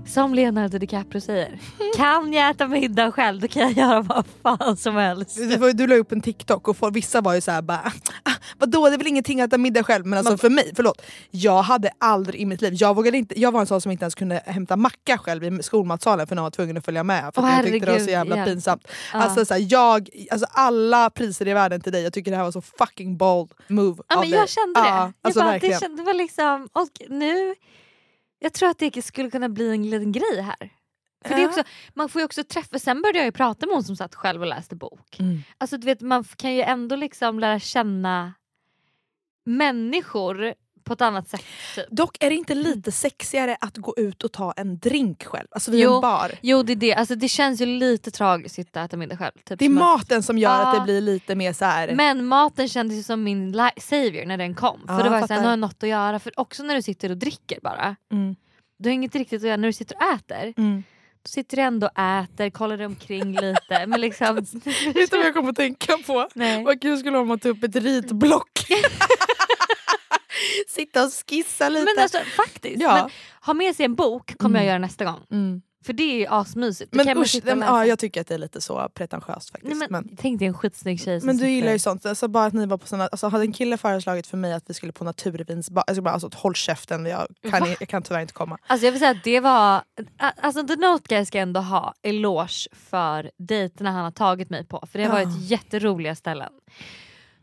som Leonardo DiCaprio säger, kan jag äta middag själv då kan jag göra vad fan som helst. Var, ju- du la upp en TikTok och folk, vissa var ju såhär bara ah, vadå det är väl ingenting att äta middag själv men alltså för mig, förlåt. Jag hade aldrig i mitt liv, jag vågade inte, jag var en sån som inte ens kunde hämta macka själv i skolmatsalen för någon var tvungen att följa med för att Åh, jag tyckte det var så jävla ja. pinsamt. Ja. Alltså, såhär, jag, alltså alla priser i världen till dig, jag tycker det här var så fucking bold move Ja av men dig. jag kände det. Ja, jag alltså, bara, verkligen. det, kände, det var liksom, och nu, jag tror att det skulle kunna bli en liten grej här. För det är också, man får ju också träffa, sen började jag ju prata med hon som satt själv och läste bok. Mm. Alltså du vet man kan ju ändå liksom lära känna människor på ett annat sätt. Typ. Dock är det inte lite sexigare att gå ut och ta en drink själv, alltså vid Jo, en bar. Jo det är det, alltså det känns ju lite tragiskt att sitta och äta middag själv. Typ Det är som att- maten som gör att Ja. det blir lite mer så här. Men maten kändes ju som min savior när den kom. För det var jag ju såhär, fattar. nu har jag något att göra. För också när du sitter och dricker bara. Mm. Du har inget riktigt att göra när du sitter och äter. Mm. Sitter du ändå och äter, kollar dig omkring lite. Men liksom... Vet du vad jag kommer att tänka på? Nej. Vad kul skulle det vara om man tog upp ett ritblock. Sitta och skissa lite. Men alltså faktiskt. Ja. Men, ha med sig en bok kommer Mm. jag göra nästa gång. Mm. För det är ju asmysigt. Då Men usch, men, ja, jag tycker att det är lite så pretentiöst faktiskt. Nej, men, men, Tänk dig en skitsnygg tjej men du gillar ju sånt. Alltså, bara att ni var på såna, alltså, hade en kille föreslagit för mig att vi skulle på naturvinsbar, bara alltså, håll käften, jag kan, Va? jag kan tyvärr inte komma. Alltså jag vill säga att det var, alltså The Note Guy ska ändå ha eloge för dejterna han har tagit mig på. För det har Ja. varit jätteroliga ställen.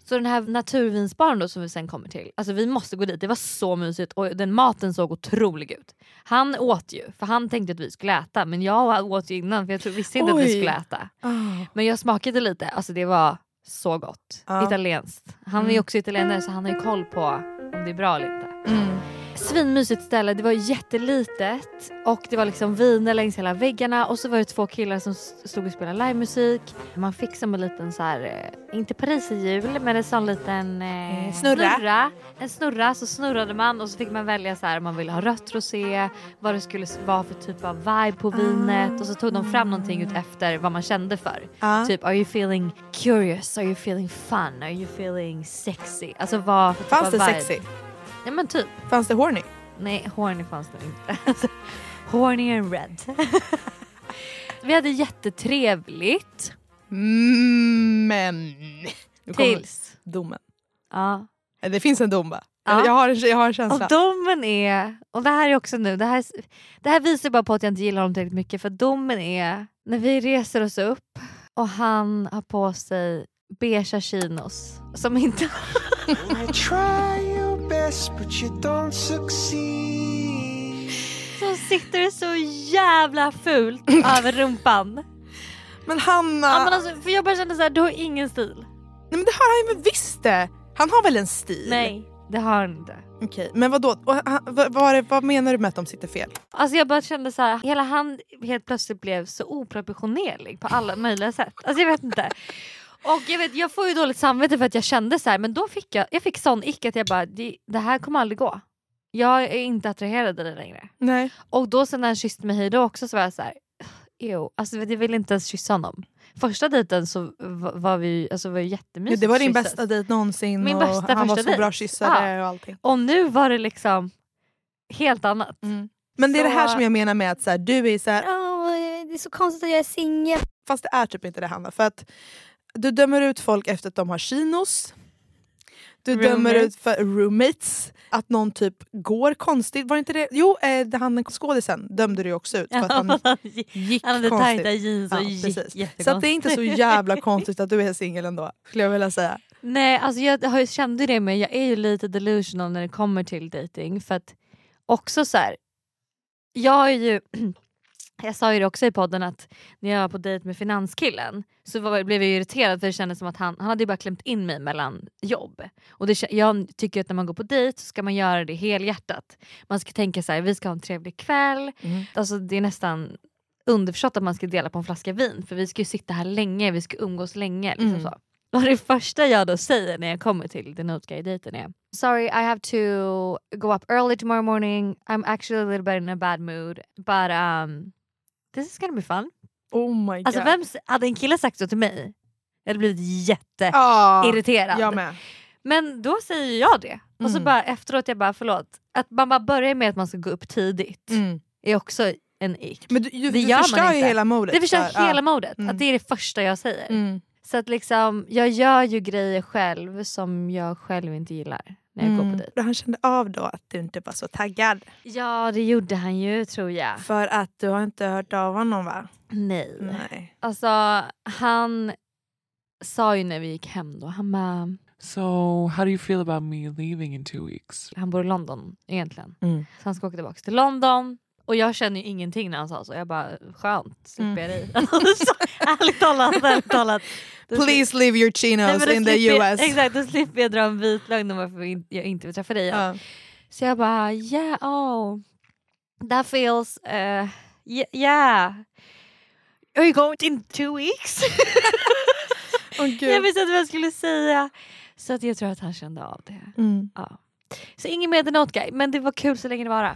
Så den här naturvinsbaren då som vi sen kommer till, alltså vi måste gå dit, det var så mysigt och den maten såg otrolig ut. Han åt ju, för han tänkte att vi skulle äta men jag åt ju innan för jag visste inte att vi Oj. skulle äta. Ah. Men jag smakade lite, alltså det var så gott. Ja. Italienskt. Han är ju Mm. också italienare så han har ju koll på om det är bra eller inte. Mm. Svinmysigt ställe, det var jättelitet och det var liksom viner längs hela väggarna och så var det två killar som stod och spelade livemusik. Man fick som en liten så här, eh, inte pariserhjul men en sån liten eh, Eh, snurra. En snurra så snurrade man och så fick man välja så här om man ville ha rött rosé, vad det skulle vara för typ av vibe på vinet och så tog de fram någonting ut efter vad man kände för. Ah. Typ are you feeling curious, are you feeling fun, are you feeling sexy? Alltså vad för typ Fanns av det vibe. sexy? Ja men typ. Fanns det horny? Nej, horny fanns det inte. Horny and red. Vi hade jättetrevligt. Men... Tills. domen. Ja. Eh, Det finns en dom va? Ja. Jag, har en, jag har en känsla. Och domen är, och det här är också nu, det här, det här visar bara på att jag inte gillar honom tillräckligt mycket för domen är när vi reser oss upp och han har på sig beiga chinos som inte... Best but you don't succeed som sitter så jävla fult över rumpan. Men Hanna... Ja, men alltså, för jag bara kände såhär, du har ingen stil. Nej men det har han ju visst det! Han har väl en stil? Nej, det har han inte. Okej, men vadå? Och han- vad, vad, är det- vad menar du med att de sitter fel? Alltså jag bara kände så här, hela han helt plötsligt blev så oproportionerlig på alla möjliga sätt. Alltså jag vet inte. Och jag, vet, jag får ju dåligt samvete för att jag kände så här, men då fick jag, jag fick sån ick att jag bara, det, det här kommer aldrig gå. Jag är inte attraherad av dig längre. Nej. Och då sen när han kysste mig hejdå också så var jag så här, ew, alltså jag ville inte ens kyssa honom. Första dejten så va- var vi alltså var ju Ja, jättemysigt det var din kyssas. bästa dejt någonsin Min och bästa han var så bra kyssare Ja. och allting. Och nu var det liksom helt annat. Men det är det här som jag menar med att så här, du är så här, Åh, det är så konstigt att jag är singel. fast det är typ inte det Hanna. För att du dömer ut folk efter att de har chinos. Du dömer Roommates. ut för roommates. Att någon typ går konstigt. Var inte det? Jo, eh, det han skådisen dömde du ju också ut. För att han gick Han hade konstigt. tajta jeans och gick Så att det är inte så jävla konstigt att du är singel ändå. Skulle jag vilja säga. Nej, alltså jag har ju kände det men jag är ju lite delusional när det kommer till dating för att också så här. Jag är ju jag sa ju det också i podden att när jag var på dejt med finanskillen så var, blev jag irriterad för det kändes som att han, han hade ju bara klämt in mig mellan jobb. Och det, jag tycker att när man går på dejt så ska man göra det helhjärtat. Man ska tänka så här, vi ska ha en trevlig kväll. Alltså det är nästan underförstått att man ska dela på en flaska vin för vi ska ju sitta här länge, vi ska umgås länge. Liksom Mm. så. Och det första jag då säger när jag kommer till the Note Guy-dejten är Sorry I have to go up early tomorrow morning. I'm actually a little bit in a bad mood. But um, this is gonna be fun. Oh my god. Alltså vem, hade en kille sagt så till mig jag hade blivit jätteirriterad. jag med. Men då säger jag det. Och så Mm. bara efteråt jag bara förlåt. Att man bara börjar med att man ska gå upp tidigt Mm. är också en ick. Men du, du, det du gör förstör man ju hela modet. Det förstör för- hela ja. modet. Mm. Att det är det första jag säger. Mm. Så att liksom, jag gör ju grejer själv som jag själv inte gillar när jag går på Mm. dejt. Han kände av då att du inte var så taggad. Ja det gjorde han ju tror jag. För att du har inte hört av honom va? Nej. Nej. Alltså han sa ju när vi gick hem då, han bara, So, how do you feel about me leaving in two weeks? han bor i London egentligen. Mm. Så han ska åka tillbaka till London. Och jag känner ju ingenting när han sa så. Jag bara skönt, slipper jag dig. Så, ärligt talat, ärligt talat. Please leave your chinos in the US. Exakt, då slipper jag dra en vit lögn om varför jag inte vill träffa dig. Ja. Så jag bara yeah, oh. That feels, uh, ye- yeah. Are you going in two weeks? Åh, gud. jag visste inte vad jag skulle säga. Så att jag tror att han kände av det. Mm. Ja. Så ingen mer The Note Guy, men det var kul så länge det var.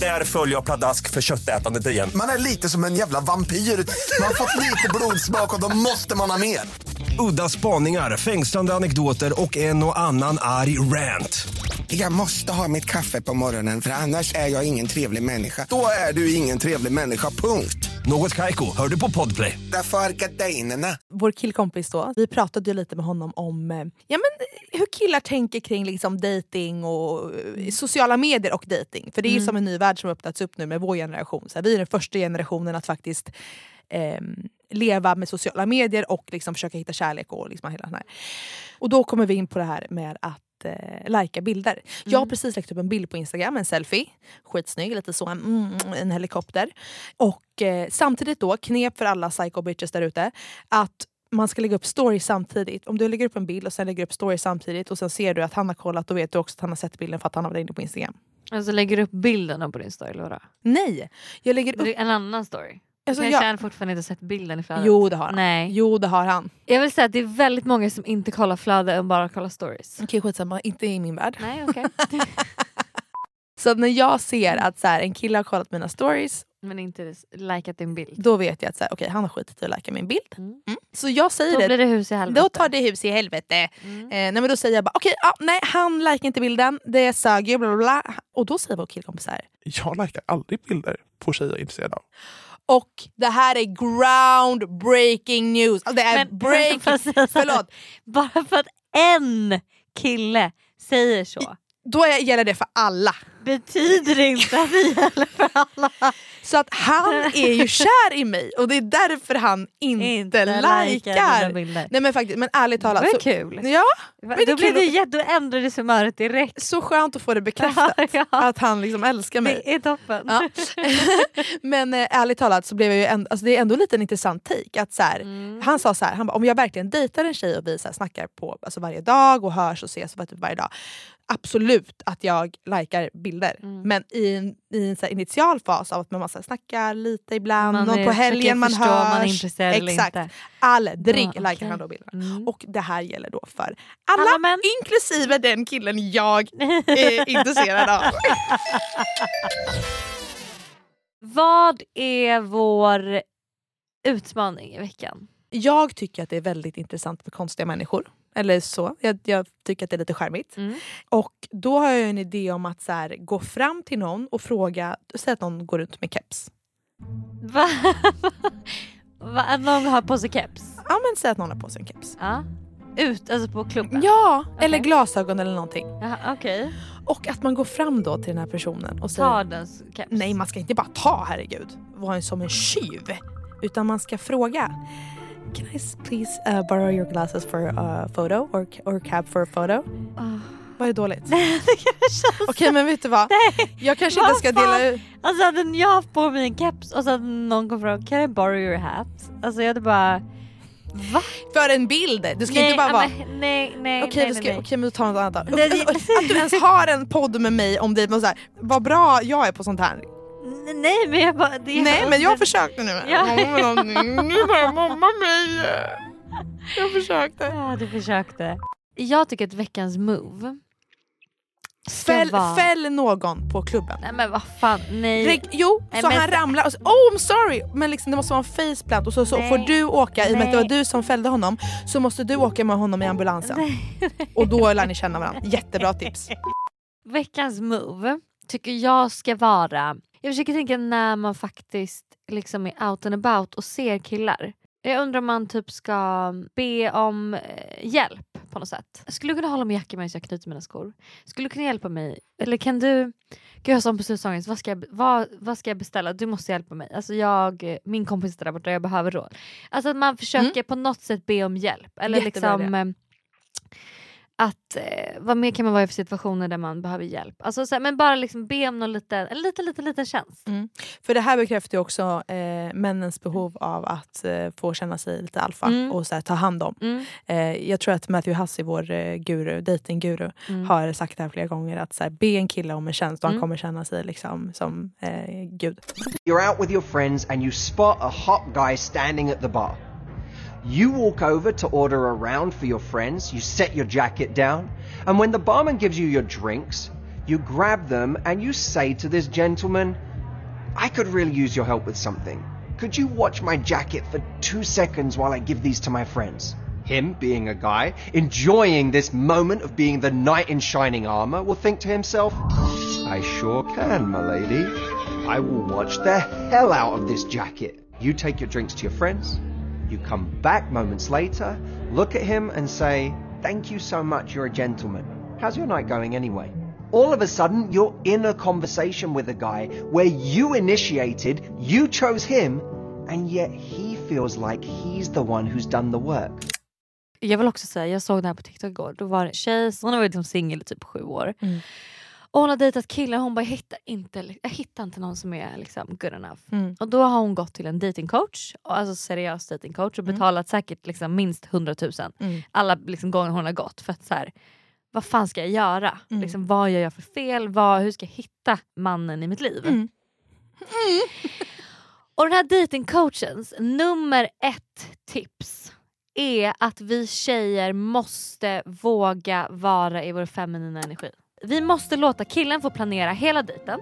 Där följer jag pladask för köttätandet igen. Man är lite som en jävla vampyr. Man har fått lite blodsmak och då måste man ha mer. Udda spaningar, fängslande anekdoter och en och annan arg rant. Jag måste ha mitt kaffe på morgonen för annars är jag ingen trevlig människa. Då är du ingen trevlig människa, punkt. Något Kaiko, hör du på Podplay. Därför arkadeinerna. Vår killkompis då, vi pratade ju lite med honom om eh, ja, men, hur killar tänker kring liksom dating och eh, sociala medier och dating. För det är ju Mm. som en ny värld som öppnats upp nu med vår generation. Så här, vi är den första generationen att faktiskt ehm, leva med sociala medier och liksom försöka hitta kärlek och liksom hela här. Och då kommer vi in på det här med att eh, lajka bilder. Jag har precis lagt upp en bild på Instagram, en selfie. Skitsnygg, lite så, mm, en helikopter. Och eh, samtidigt då, knep för alla psycho bitches där ute, att man ska lägga upp stories samtidigt. Om du lägger upp en bild och sen lägger upp stories samtidigt och sen ser du att han har kollat, då vet du också att han har sett bilden för att han har varit inne på Instagram. Alltså lägger du upp bilderna på din story vadå? Nej! Jag lägger upp... En annan story? Alltså, Kanske jag- han fortfarande inte sett bilden i flödet? Jo det har han. Nej. Jo det har han. Jag vill säga att det är väldigt många som inte kollar flöde och bara kollar stories. Okej skitsamma, inte i min värld. Nej okej. Så när jag ser att så här, en kille har kollat mina stories Men inte likat din bild. då vet jag att så här, okej, han har skitit i att lajka min bild. Mm. Så jag säger Då det. blir det hus i helvete. Då tar det hus i helvete. Eh, nej, men då säger jag bara okej, ja, nej han likar inte bilden, det sög ju bla bla bla. Och då säger vår killkompis så här. Jag likar aldrig bilder på tjejer jag är intresserad av. Och det här är groundbreaking news. Alltså, det är Men- breaking... här? Förlåt. Bara för att en kille säger så. Då gäller det för alla. Betyder det inte att det gäller för alla? Så att han är ju kär i mig och det är därför han inte, Inte likar. Nej men faktiskt, men ärligt Det talat. var så- kul. Ja, men det då, blev det, jätte- då ändrades humöret direkt. Så skönt att få det bekräftat. Ja. Att han liksom älskar mig. Det är toppen. Ja. men eh, ärligt talat så blev jag ju ändå, alltså det är ändå lite en intressant take. Att så här, Mm. Han sa så här, han bara, om jag verkligen dejtar en tjej och vi så här snackar på alltså varje dag och hörs och ses typ varje dag. Absolut att jag likar bilder. Mm. Men i en, i en så initial fas av att man måste snacka lite ibland Man och är- på helgen man förstå hörs. man är intresserad eller Exakt. inte. Aldrig likar okej. han då bilderna. Mm. Och det här gäller då för alla, Alla inklusive den killen jag är intresserad av. Vad är vår utmaning i veckan? Jag tycker att det är väldigt intressant med konstiga människor. Eller så. Jag, jag tycker att det är lite charmigt. Mm. Och då har jag en idé om att så här, gå fram till någon och fråga, säg att någon går runt med keps. Va? Va? Att någon har på sig keps? Ja men säg att någon har på sig en keps. Ja. Ut, alltså på klubben? Ja, Okej. eller glasögon eller någonting. Jaha, Okej. Och att man går fram då till den här personen och säger... Ta dens keps. Nej man ska inte bara ta herregud. Vara som en tjuv. Utan man ska fråga. Can I please uh, borrow your glasses for a photo? Or, or cab for a photo? Ah. Vad är dåligt? Okej men vet du vad? Jag kanske inte ska fan? dela ut... Alltså hade jag haft på mig en keps och så hade någon kom fram Can I borrow your hat? Alltså jag hade bara Va? För en bild! Du ska nej, inte bara vara... men, nej, nej, Okej, nej, vi ska, nej, okej, men då tar något annat då. Nej, Att du ens har en podd med mig om dig, så här, vad bra jag är på sånt här. Nej. nej men jag bara... Det Nej men jag försökte nu. Ja. Nu bara mobba mig. Jag försökte. Ja du försökte. Jag tycker att veckans move Fäll, vara... fäll någon på klubben. Nej men vad fan, nej. Reg- jo, Nej, så men- han ramlar och så, oh I'm sorry! Men liksom, det måste vara en faceplant och så, så Nej. får du åka, i och med att det var Nej. du som fällde honom, så måste du åka med honom i ambulansen. Och då lär ni känna varandra. Jättebra tips. Veckans move tycker jag ska vara... Jag försöker tänka när man faktiskt liksom är out and about och ser killar. Jag undrar om man typ ska be om eh, hjälp på något sätt. Skulle du kunna hålla min jacka medan jag knyter mina skor? Skulle du kunna hjälpa mig? Eller kan du... Gud jag har sån beslutsångest. Vad ska, jag, vad, vad ska jag beställa? Du måste hjälpa mig. Alltså jag, min kompis är där borta, jag behöver råd. Alltså att man försöker på något sätt be om hjälp. Eller Mm. Jättebra liksom... idé. Att eh, vad mer kan man vara i för situationer där man behöver hjälp? Alltså, så här, men bara liksom be om någon liten, en liten, liten, liten tjänst. Mm. För det här bekräftar ju också eh, männens behov av att eh, få känna sig lite alfa Mm. och så här, ta hand om. Mm. Eh, jag tror att Matthew Hussey, vår eh, guru, datingguru, Mm. har sagt det här flera gånger. Att så här, be en kille om en tjänst och han Mm. kommer känna sig liksom som eh, gud. You're out with your friends and you spot a hot guy standing at the bar. You walk over to order a round for your friends, you set your jacket down, and when the barman gives you your drinks, you grab them and you say to this gentleman, I could really use your help with something. Could you watch my jacket for two seconds while I give these to my friends? Him, being a guy, enjoying this moment of being the knight in shining armor, will think to himself, I sure can, my lady. I will watch the hell out of this jacket. You take your drinks to your friends. You come back moments later, look at him and say, Thank you so much, you're a gentleman. How's your night going anyway? All of a sudden, you're in a conversation with a guy where you initiated, you chose him, and yet he feels like he's the one who's done the work. Jag vill också säga, jag såg det här på TikTok igår. Då var det en tjej, hon har varit liksom singel i typ sju år. Mm. Och hon har dejtat killar hon bara jag hittar inte, jag hittar inte någon som är liksom good enough. Mm. Och då har hon gått till en datingcoach, alltså seriös datingcoach och Mm. betalat säkert liksom minst 100 000 Mm. alla liksom gånger hon har gått. För att så här, vad fan ska jag göra? Mm. Liksom, vad gör jag för fel? Vad, hur ska jag hitta mannen i mitt liv? Mm. Och den här datingcoachens nummer ett tips är att vi tjejer måste våga vara i vår feminina energi. Vi måste låta killen få planera hela dejten.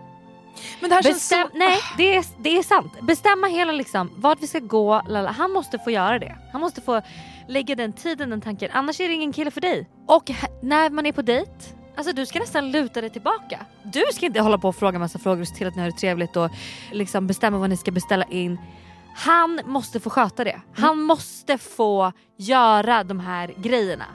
Men det här känns Bestäm- så... Nej, det är, det är sant. Bestämma hela liksom, vart vi ska gå. Lala. Han måste få göra det. Han måste få lägga den tiden, den tanken. Annars är det ingen kille för dig. Och när man är på dejt, alltså du ska nästan luta dig tillbaka. Du ska inte hålla på och fråga massa frågor och se till att ni har det trevligt och liksom bestämma vad ni ska beställa in. Han måste få sköta det. Han måste få göra de här grejerna.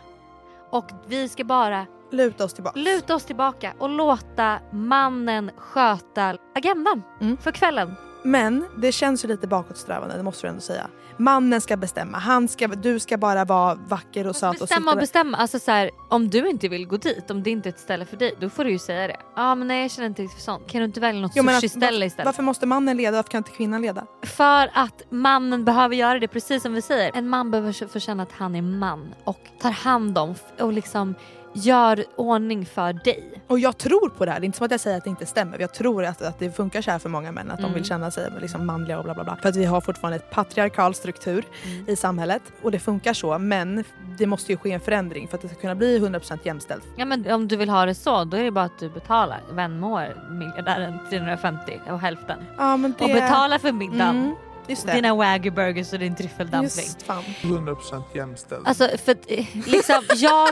Och vi ska bara Luta oss tillbaka. luta oss tillbaka och låta mannen sköta agendan Mm. för kvällen. Men det känns ju lite bakåtsträvande, det måste du ändå säga. Mannen ska bestämma, han ska, du ska bara vara vacker och söt och Bestämma och sitta- bestämma. Alltså så här, om du inte vill gå dit, om det inte är ett ställe för dig, då får du ju säga det. Ja ah, men nej jag känner inte riktigt för sånt. Kan du inte välja något sushi-ställe istället? Varför måste mannen leda, varför kan inte kvinnan leda? För att mannen behöver göra det precis som vi säger. En man behöver få känna att han är man och tar hand om och liksom gör ordning för dig. Och jag tror på det här, det är inte som att jag säger att det inte stämmer. Jag tror att, att det funkar så här för många män, att de Mm. vill känna sig liksom manliga och bla bla bla. För att vi har fortfarande ett patriarkal struktur Mm. i samhället och det funkar så. Men det måste ju ske en förändring för att det ska kunna bli 100% jämställt. Ja men om du vill ha det så, då är det bara att du betalar vänmår miljardären 350 och hälften. Ja, men det... Och betala för middagen. Mm, just det. Dina wagyu burgers och din tryffeldumpling. Just fan. 100% jämställd. Alltså för att, eh, liksom jag...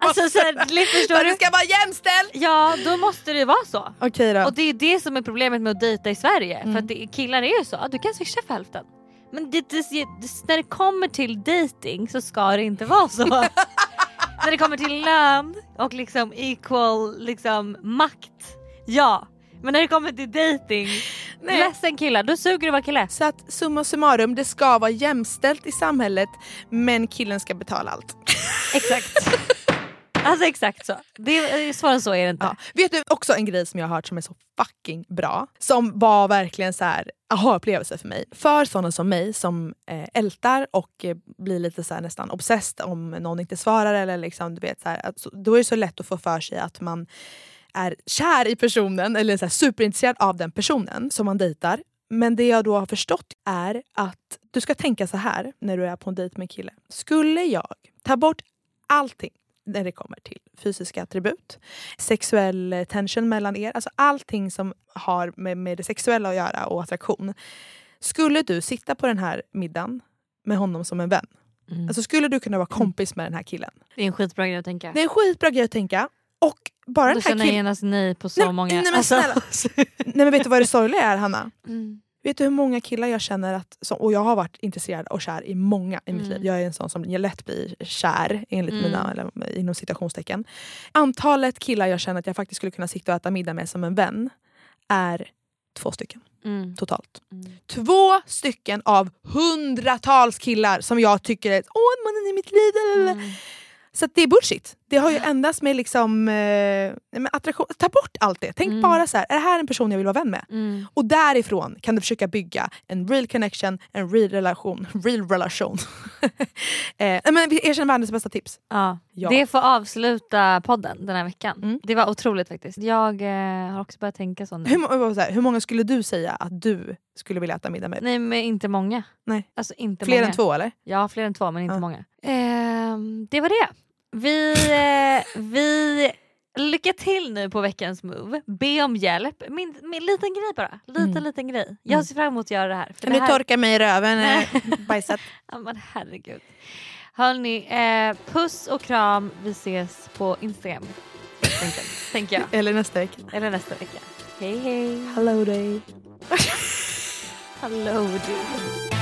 alltså så här, förstår du? det ska vara jämställt! Ja då måste det vara så. Okej då. Och det är det som är problemet med att dejta i Sverige. Mm. För att det, killar är ju så, du kan swisha för hälften. Men det, det, det, när det kommer till dating så ska det inte vara så. när det kommer till lön och liksom equal liksom, makt, ja. Men när det kommer till dating, Nej. ledsen killar, då suger du vara kille. Så att summa summarum, det ska vara jämställt i samhället men killen ska betala allt. Exakt. Alltså exakt så. Det är, svårare så är det inte. Ja. Vet du också en grej som jag har hört som är så fucking bra? Som var verkligen så här aha-upplevelse för mig. För sådana som mig som eh, ältar och eh, blir lite så nästan obsessed om någon inte svarar eller liksom, du vet, så här, att, så- då är det så lätt att få för sig att man är kär i personen eller så här, superintresserad av den personen som man dejtar. Men det jag då har förstått är att du ska tänka så här när du är på en dejt med en kille. Skulle jag ta bort allting när det kommer till fysiska attribut, sexuell tension mellan er, alltså allting som har med, med det sexuella att göra och attraktion. Skulle du sitta på den här middagen med honom som en vän? Mm. Alltså skulle du kunna vara kompis med den här killen? Det är en skitbra grej att tänka. Det är en skitbra grej att tänka. Och bara Då den här känner jag genast nej på så Nej, många. nej, men alltså. snälla. Nej men vet du vad det sorgliga är Hanna? Mm. Vet du hur många killar jag känner att, som, och jag har varit intresserad och kär i många i mitt Mm. liv. Jag är en sån som lätt blir kär enligt Mm. mina, eller inom citationstecken. Antalet killar jag känner att jag faktiskt skulle kunna sitta och äta middag med som en vän är två stycken Mm. totalt. Två stycken av hundratals killar som jag tycker är åh mannen i mitt liv. Mm. Så det är bullshit. Det har ju endast med liksom, eh, men attraktion, ta bort allt det. Tänk Mm. bara så här, är det här en person jag vill vara vän med? Mm. Och därifrån kan du försöka bygga en real connection, en real relation. Real relation. eh, men vi erkänner världens bästa tips. Ja. Ja. Det får avsluta podden den här veckan. Mm. Det var otroligt faktiskt. Jag eh, har också börjat tänka så nu. Hur, så här, hur många skulle du säga att du skulle vilja äta middag med? Nej men inte många. Nej. Alltså inte Fler många. än två eller? Ja fler än två men inte Ja. många. Ehm, det var det. Vi, eh, vi Lycka till nu på veckans move. Be om hjälp. Min, min liten grej bara. Liten Mm. liten grej. Jag ser fram emot att göra det här. Kan det du här... torka mig i röven? Eh, Bajsat. Ja men herregud. Hörni, eh, puss och kram. Vi ses på Instagram. enkelt, Tänker jag. Eller nästa vecka. Eller nästa vecka. Hej hej. Hello day. Hello du.